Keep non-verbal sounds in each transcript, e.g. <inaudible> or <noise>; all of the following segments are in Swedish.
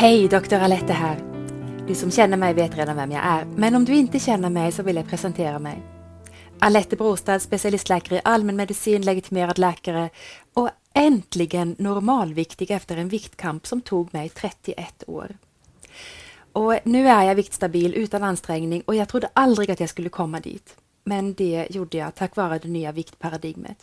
Hej, doktor Alette här. Du som känner mig vet redan vem jag är, men om du inte känner mig så vill jag presentera mig. Alette Brostad, specialistläkare i allmänmedicin, legitimerad läkare och äntligen normalviktig efter en viktkamp som tog mig 31 år. Och nu är jag viktstabil utan ansträngning och jag trodde aldrig att jag skulle komma dit. Men det gjorde jag tack vare det nya viktparadigmet.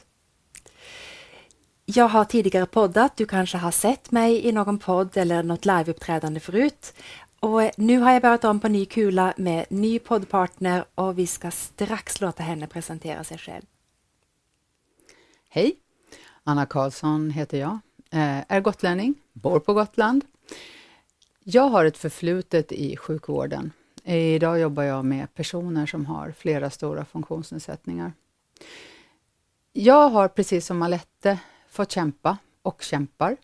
Jag har tidigare poddat, du kanske har sett mig i någon podd eller något liveuppträdande förut. Och eh, nu har jag börjat om på ny kula med ny poddpartner och vi ska strax låta henne presentera sig själv. Hej! Anna Karlsson heter jag, eh, är gotlänning, bor på Gotland. Jag har ett förflutet i sjukvården. Idag jobbar jag med personer som har flera stora funktionsnedsättningar. Jag har precis som Alette fått kämpa och kämpar.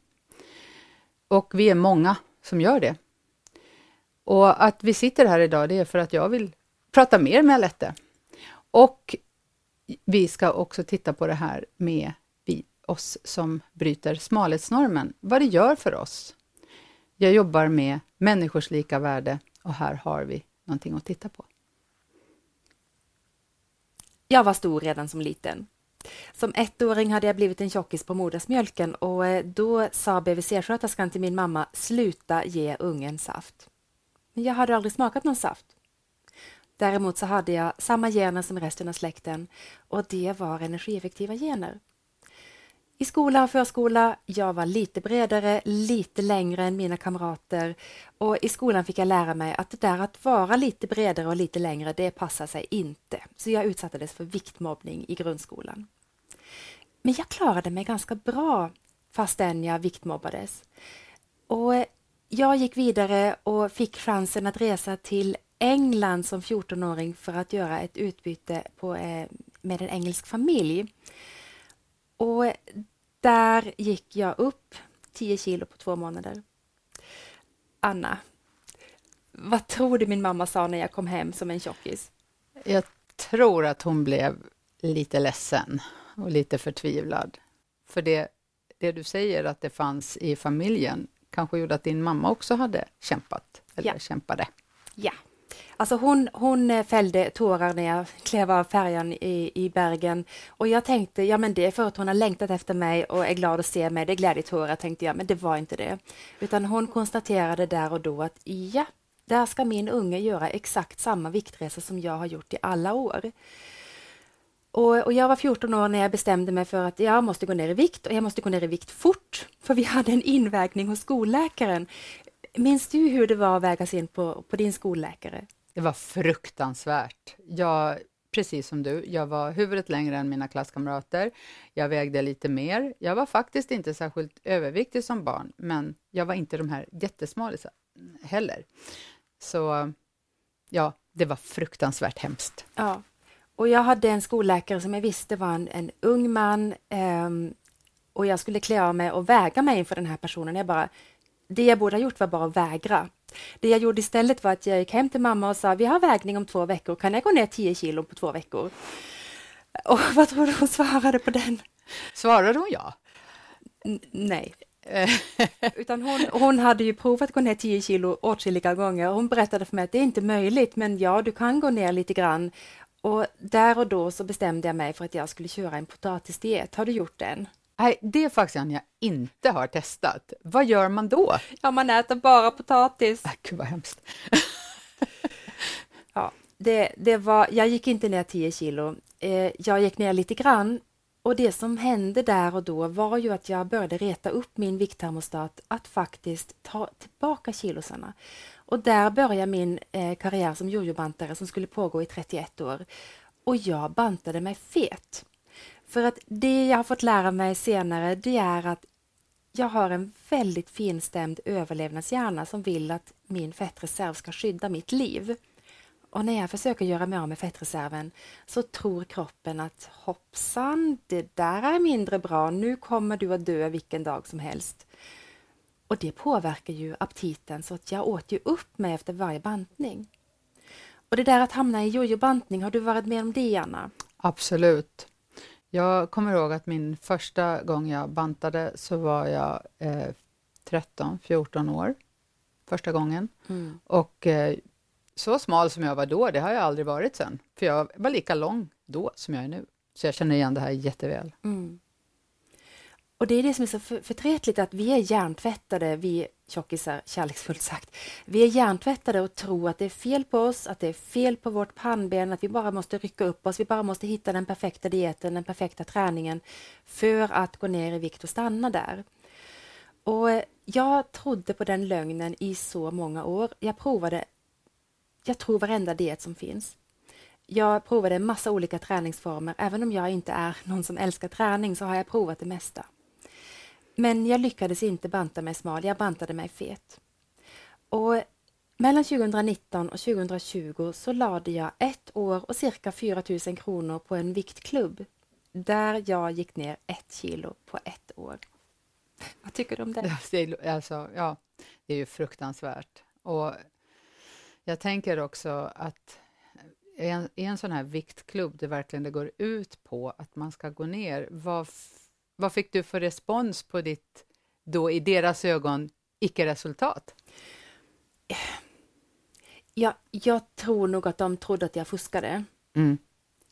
Och vi är många som gör det. Och att vi sitter här idag, det är för att jag vill prata mer med Alette. Och vi ska också titta på det här med vi, oss som bryter smalhetsnormen, vad det gör för oss. Jag jobbar med människors lika värde och här har vi någonting att titta på. Jag var stor redan som liten. Som ettåring hade jag blivit en tjockis på modersmjölken och eh, då sa BVC-sköterskan till min mamma, sluta ge ungen saft. Men jag hade aldrig smakat någon saft. Däremot så hade jag samma gener som resten av släkten och det var energieffektiva gener. I skola och förskola, jag var lite bredare, lite längre än mina kamrater och i skolan fick jag lära mig att det där att vara lite bredare och lite längre, det passar sig inte. Så jag utsattes för viktmobbning i grundskolan. Men jag klarade mig ganska bra fastän jag viktmobbades. Och eh, jag gick vidare och fick chansen att resa till England som 14-åring för att göra ett utbyte på, eh, med en engelsk familj. Och där gick jag upp 10 kilo på två månader. Anna, vad tror du min mamma sa när jag kom hem som en tjockis? Jag tror att hon blev lite ledsen och lite förtvivlad. För det, det du säger att det fanns i familjen kanske gjorde att din mamma också hade kämpat, eller ja. kämpade. Ja, Alltså hon, hon eh, fällde tårar när jag <laughs> klev av färjan i, i Bergen och jag tänkte, ja men det är för att hon har längtat efter mig och är glad att se mig, det är glädjetårar tänkte jag, men det var inte det. Utan hon konstaterade där och då att ja, där ska min unge göra exakt samma viktresa som jag har gjort i alla år. Och, och, jag var 14 år när jag bestämde mig för att jag måste gå ner i vikt och jag måste gå ner i vikt fort. För vi hade en invägning hos skolläkaren. Minns du hur det var att vägas in på, på din skolläkare? Det var fruktansvärt. Jag, precis som du, jag var huvudet längre än mina klasskamrater. Jag vägde lite mer. Jag var faktiskt inte särskilt överviktig som barn, men jag var inte de här jättesmalisa heller. Så ja, det var fruktansvärt hemskt. Ja, och jag hade en skolläkare som jag visste var en, en ung man eh, och jag skulle klä av mig och väga mig inför den här personen. Jag bara, det jag borde ha gjort var bara att vägra. Det jag gjorde istället var att jag gick hem till mamma och sa, vi har vägning om två veckor, kan jag gå ner 10 kilo på två veckor? Och <laughs> vad tror du hon svarade på den? Svarade hon ja? N nej. <laughs> Utan hon, hon hade ju provat att gå ner 10 kilo åtskilliga gånger. Hon berättade för mig att det är inte möjligt, men ja, du kan gå ner lite grann. Och där och då så bestämde jag mig för att jag skulle köra en potatisdiet. Har du gjort den? Nej, det är faktiskt en jag inte har testat. Vad gör man då? Ja, man äter bara potatis. Äh, gud vad hemskt. <laughs> ja, det, det var, jag gick inte ner 10 kilo. Eh, jag gick ner lite grann och det som hände där och då var ju att jag började reta upp min vikttermostat att faktiskt ta tillbaka kilosarna. Och där började min eh, karriär som jojobantare som skulle pågå i 31 år. Och jag bantade mig fet. För att det jag har fått lära mig senare det är att jag har en väldigt finstämd överlevnadshjärna som vill att min fettreserv ska skydda mitt liv. Och när jag försöker göra mig av med fettreserven så tror kroppen att hoppsan, det där är mindre bra, nu kommer du att dö vilken dag som helst. Och det påverkar ju aptiten så att jag åt ju upp mig efter varje bantning. Och det där att hamna i jojobantning, har du varit med om det Anna? Absolut. Jag kommer ihåg att min första gång jag bantade så var jag eh, 13, 14 år. första gången. Mm. Och eh, så smal som jag var då, det har jag aldrig varit sen. För jag var lika lång då som jag är nu. Så jag känner igen det här jätteväl. Mm. Och det är det som är så förtretligt att vi är hjärntvättade, vi tjockisar, kärleksfullt sagt. Vi är hjärntvättade och tror att det är fel på oss, att det är fel på vårt pannben, att vi bara måste rycka upp oss, vi bara måste hitta den perfekta dieten, den perfekta träningen för att gå ner i vikt och stanna där. Och jag trodde på den lögnen i så många år. Jag provade, jag tror varenda diet som finns. Jag provade en massa olika träningsformer. Även om jag inte är <laughs> någon som älskar träning så har jag provat det mesta. Men jag lyckades inte banta mig smal, jag bantade mig fet. Och mellan 2019 och 2020 så lade jag ett år och cirka 4 000 kronor på en viktklubb där jag gick ner ett kilo på ett år. <laughs> Vad tycker du om det? <laughs> Alltså, ja, det är ju fruktansvärt. Och jag tänker också att i en, i en sån här viktklubb där verkligen det går ut på att man ska gå ner, vad vad fick du för respons på ditt, då i deras ögon, icke-resultat? Ja, jag tror nog att de trodde att jag fuskade. Mm.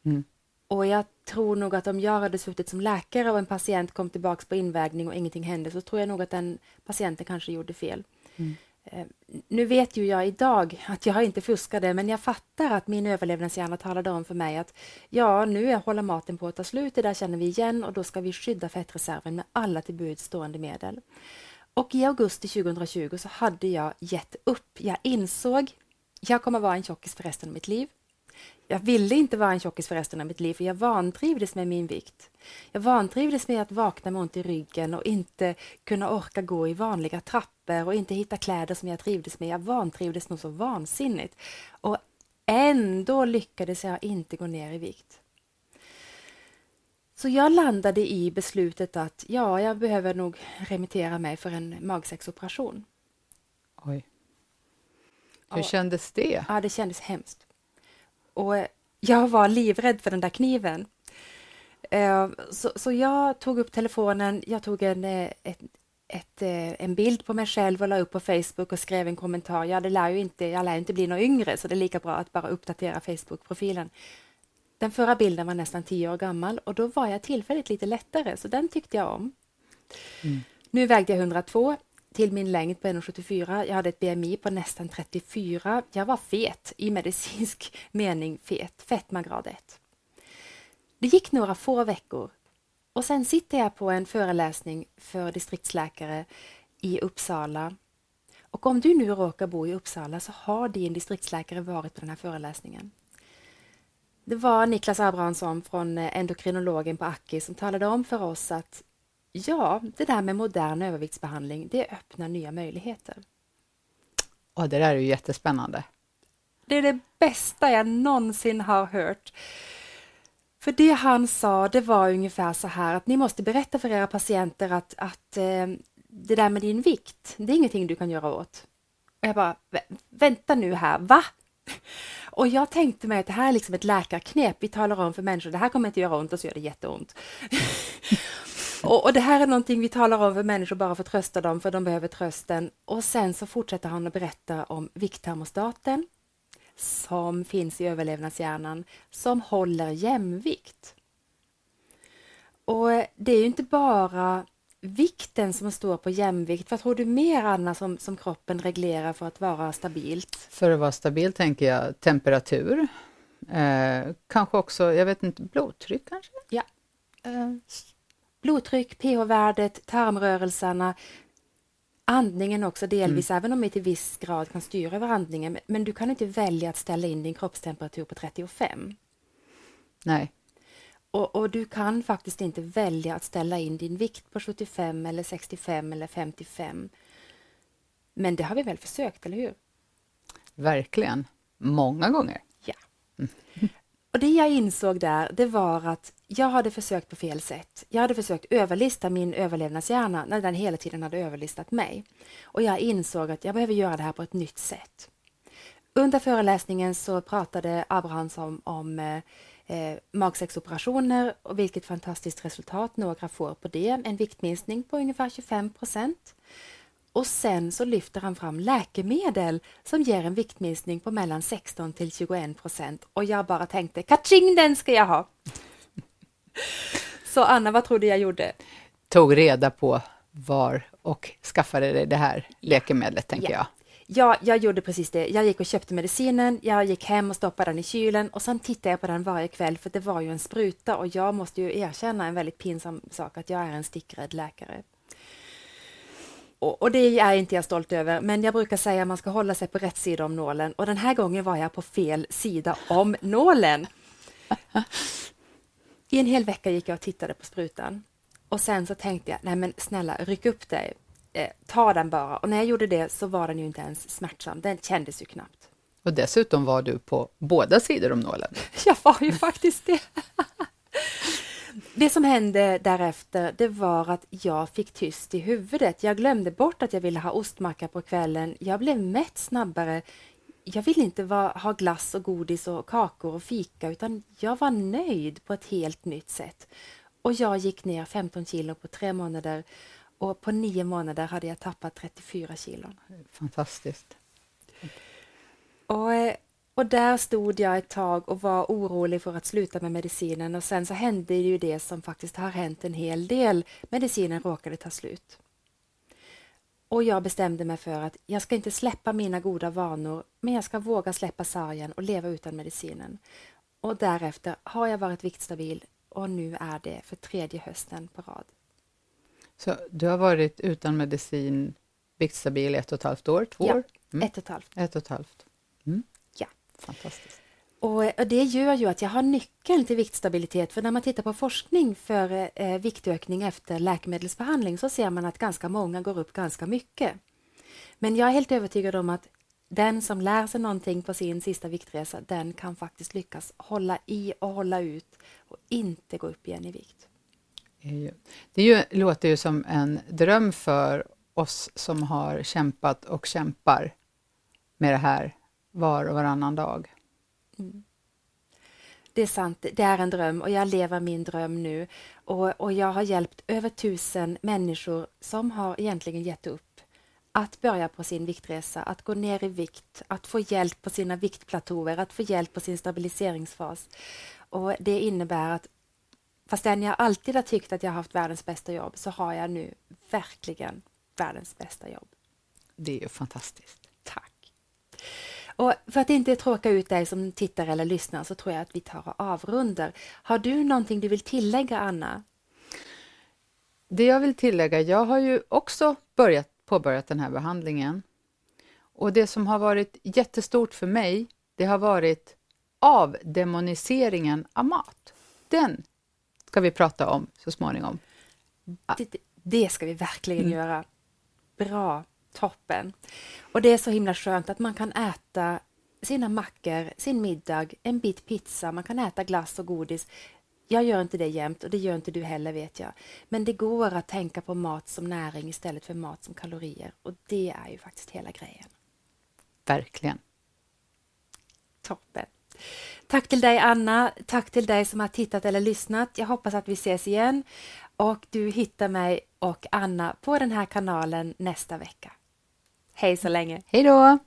Mm. Och jag tror nog att om jag hade suttit som läkare och en patient kom tillbaks på invägning och ingenting hände så tror jag nog att den patienten kanske gjorde fel. Mm. Eh, nu vet ju jag idag att jag inte fuskade, men jag fattar att min överlevnadshjärna talade om för mig att ja, nu håller maten på att ta slut, det där känner vi igen och då ska vi skydda fettreserven med alla till buds stående medel. Och i augusti 2020 så hade jag gett upp. Jag insåg, jag kommer vara en tjockis för resten av mitt liv. Jag ville inte vara en tjockis för resten av mitt liv, för jag vantrivdes med min vikt. Jag vantrivdes med att vakna med ont i ryggen och inte kunna orka gå i vanliga trappor och inte hitta kläder som jag trivdes med. Jag vantrivdes nog så vansinnigt. Och ändå lyckades jag inte gå ner i vikt. Så jag landade i beslutet att ja, jag behöver nog remittera mig för en magsäcksoperation. Oj. Hur kändes det? Ja, det kändes hemskt. Och jag var livrädd för den där kniven. Eh, så, så jag tog upp telefonen, jag tog en, eh, ett, ett, eh, en bild på mig själv och la upp på Facebook och skrev en kommentar. Ja, det lär ju inte, jag lär inte bli något yngre, så det är lika bra att bara uppdatera Facebook-profilen. Den förra bilden var nästan tio år gammal och då var jag tillfälligt lite lättare, så den tyckte jag om. Mm. Nu vägde jag 102 till min längd på 1,74. Jag hade ett BMI på nästan 34. Jag var fet, i medicinsk <laughs> mening fet, fetmagrad 1. Det gick några få veckor och sen sitter jag på en föreläsning för distriktsläkare i Uppsala. Och om du nu råkar bo i Uppsala så har din distriktsläkare varit på den här föreläsningen. Det var Niklas Abrahamsson från endokrinologen på Aki som talade om för oss att Ja, det där med modern överviktsbehandling, det öppnar nya möjligheter. Och det där är ju jättespännande. Det är det bästa jag någonsin har hört. För det han sa, det var ungefär så här att ni måste berätta för era patienter att, att eh, det där med din vikt, det är ingenting du kan göra åt. Och jag bara, vänta nu här, va? <laughs> Och jag tänkte mig att det här är liksom ett läkarknep. Vi talar om för människor, det här kommer inte göra ont och så gör det jätteont. <laughs> Och, och, det här är någonting vi talar om för människor bara för att trösta dem, för de behöver trösten. Och sen så fortsätter han att berätta om vikttermostaten som finns i överlevnadshjärnan, som håller jämvikt. Och det är ju inte bara vikten som står på jämvikt. Vad tror du mer, Anna, som, som kroppen reglerar för att vara stabilt? För att vara stabil tänker jag temperatur. Eh, kanske också, jag vet inte, blodtryck kanske? Ja. Eh, blodtryck, pH-värdet, tarmrörelserna, andningen också delvis, mm. även om vi till viss grad kan styra över andningen. Men du kan inte välja att ställa in din kroppstemperatur på 35. Nej. Och, och, du kan faktiskt inte välja att ställa in din vikt på 75 eller 65 eller 55. Men det har vi väl försökt, eller hur? Verkligen. Många gånger. Ja. Mm. Och det jag insåg där, det var att jag hade försökt på fel sätt. Jag hade försökt överlista min överlevnadshjärna när den hela tiden hade överlistat mig. Och jag insåg att jag behöver göra det här på ett nytt sätt. Under föreläsningen så pratade Abrahams om, om eh, magsexoperationer magsäcksoperationer och vilket fantastiskt resultat några får på det. En viktminskning på ungefär 25 procent. Och sen så lyfter han fram läkemedel som ger en viktminskning på mellan 16 till 21 procent och jag bara tänkte kaching den ska jag ha. Så Anna, vad tror du jag gjorde? Tog reda på var och skaffade dig det här läkemedlet, tänker ja. jag. Ja, jag gjorde precis det. Jag gick och köpte medicinen, jag gick hem och stoppade den i kylen och sen tittade jag på den varje kväll för det var ju en spruta och jag måste ju erkänna en väldigt pinsam sak att jag är en stickrädd läkare. Och, och, det är inte jag stolt över, men jag brukar säga att man ska hålla sig på rätt sida om nålen och den här gången var jag på fel sida om nålen. I en hel vecka gick jag och tittade på sprutan och sen så tänkte jag, nej men snälla ryck upp dig, eh, ta den bara. Och när jag gjorde det så var den ju inte ens smärtsam, den kändes ju knappt. Och dessutom var du på båda sidor om nålen. <laughs> Jag var ju faktiskt det. Det som hände därefter, det var att jag fick tyst i huvudet. Jag glömde bort att jag ville ha ostmacka på kvällen. Jag blev mätt snabbare. Jag ville inte va, ha glass och godis och kakor och fika, utan jag var nöjd på ett helt nytt sätt. Och jag gick ner 15 kilo på tre månader och på nio månader hade jag tappat 34 kilo. Fantastiskt. Och, eh, och där stod jag ett tag och var orolig för att sluta med medicinen och sen så hände ju det som faktiskt har hänt en hel del. Medicinen råkade ta slut. Och jag bestämde mig för att jag ska inte släppa mina goda vanor, men jag ska våga släppa sargen och leva utan medicinen. Och därefter har jag varit viktstabil och nu är det för tredje hösten på rad. Så du har varit utan medicin, viktstabil ett och ett halvt år, två ja, år? Mm. ett och ett halvt. Ett och ett halvt. Mm. Ja. Fantastiskt. Och, det gör ju att jag har nyckeln till viktstabilitet, för när man tittar på forskning för eh, viktökning efter läkemedelsbehandling så ser man att ganska många går upp ganska mycket. Men jag är helt övertygad om att den som lär sig någonting på sin sista viktresa, den kan faktiskt lyckas hålla i och hålla ut och inte gå upp igen i vikt. Det ju, låter ju som en dröm för oss som har kämpat och kämpar med det här var och varannan dag. Mm. Det är sant, det är en dröm och jag lever min dröm nu. Och, och jag har hjälpt över tusen människor som har egentligen gett upp att börja på sin viktresa, att gå ner i vikt, att få hjälp på sina viktplatåer, att få hjälp på sin stabiliseringsfas. Och Det innebär att fastän jag alltid har tyckt att jag har haft världens bästa jobb så har jag nu verkligen världens bästa jobb. Det är ju fantastiskt. Och för att inte tråka ut dig som tittar eller lyssnar så tror jag att vi tar och avrundar. Har du någonting du vill tillägga, Anna? Det jag vill tillägga, jag har ju också börjat, påbörjat den här behandlingen. Och det som har varit jättestort för mig, det har varit avdemoniseringen av mat. Den ska vi prata om så småningom. Det, det ska vi verkligen mm. göra. Bra, toppen. Och det är så himla skönt att man kan äta sina mackor, sin middag, en bit pizza, man kan äta glass och godis. Jag gör inte det jämt och det gör inte du heller vet jag. Men det går att tänka på mat som näring istället för mat som kalorier och det är ju faktiskt hela grejen. Verkligen. Toppen. Tack till dig Anna, tack till dig som har tittat eller lyssnat. Jag hoppas att vi ses igen och du hittar mig och Anna på den här kanalen nästa vecka. Hej så länge! Hej då!